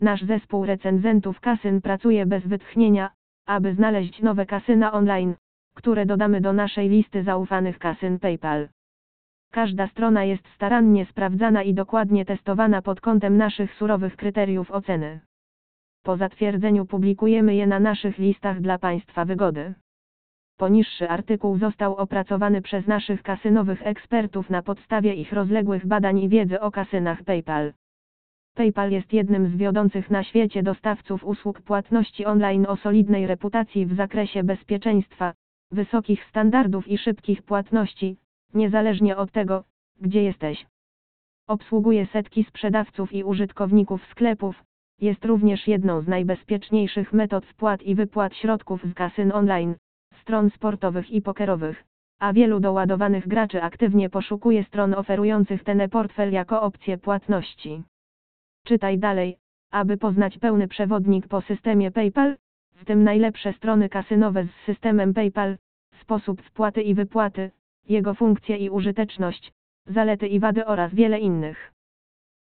Nasz zespół recenzentów kasyn pracuje bez wytchnienia, aby znaleźć nowe kasyna online, które dodamy do naszej listy zaufanych kasyn PayPal. Każda strona jest starannie sprawdzana i dokładnie testowana pod kątem naszych surowych kryteriów oceny. Po zatwierdzeniu publikujemy je na naszych listach dla Państwa wygody. Poniższy artykuł został opracowany przez naszych kasynowych ekspertów na podstawie ich rozległych badań i wiedzy o kasynach PayPal. PayPal jest jednym z wiodących na świecie dostawców usług płatności online o solidnej reputacji w zakresie bezpieczeństwa, wysokich standardów i szybkich płatności, niezależnie od tego, gdzie jesteś. Obsługuje setki sprzedawców i użytkowników sklepów, jest również jedną z najbezpieczniejszych metod wpłat i wypłat środków z kasyn online, stron sportowych i pokerowych, a wielu doładowanych graczy aktywnie poszukuje stron oferujących ten portfel jako opcję płatności. Czytaj dalej, aby poznać pełny przewodnik po systemie PayPal, w tym najlepsze strony kasynowe z systemem PayPal, sposób wpłaty i wypłaty, jego funkcje i użyteczność, zalety i wady oraz wiele innych.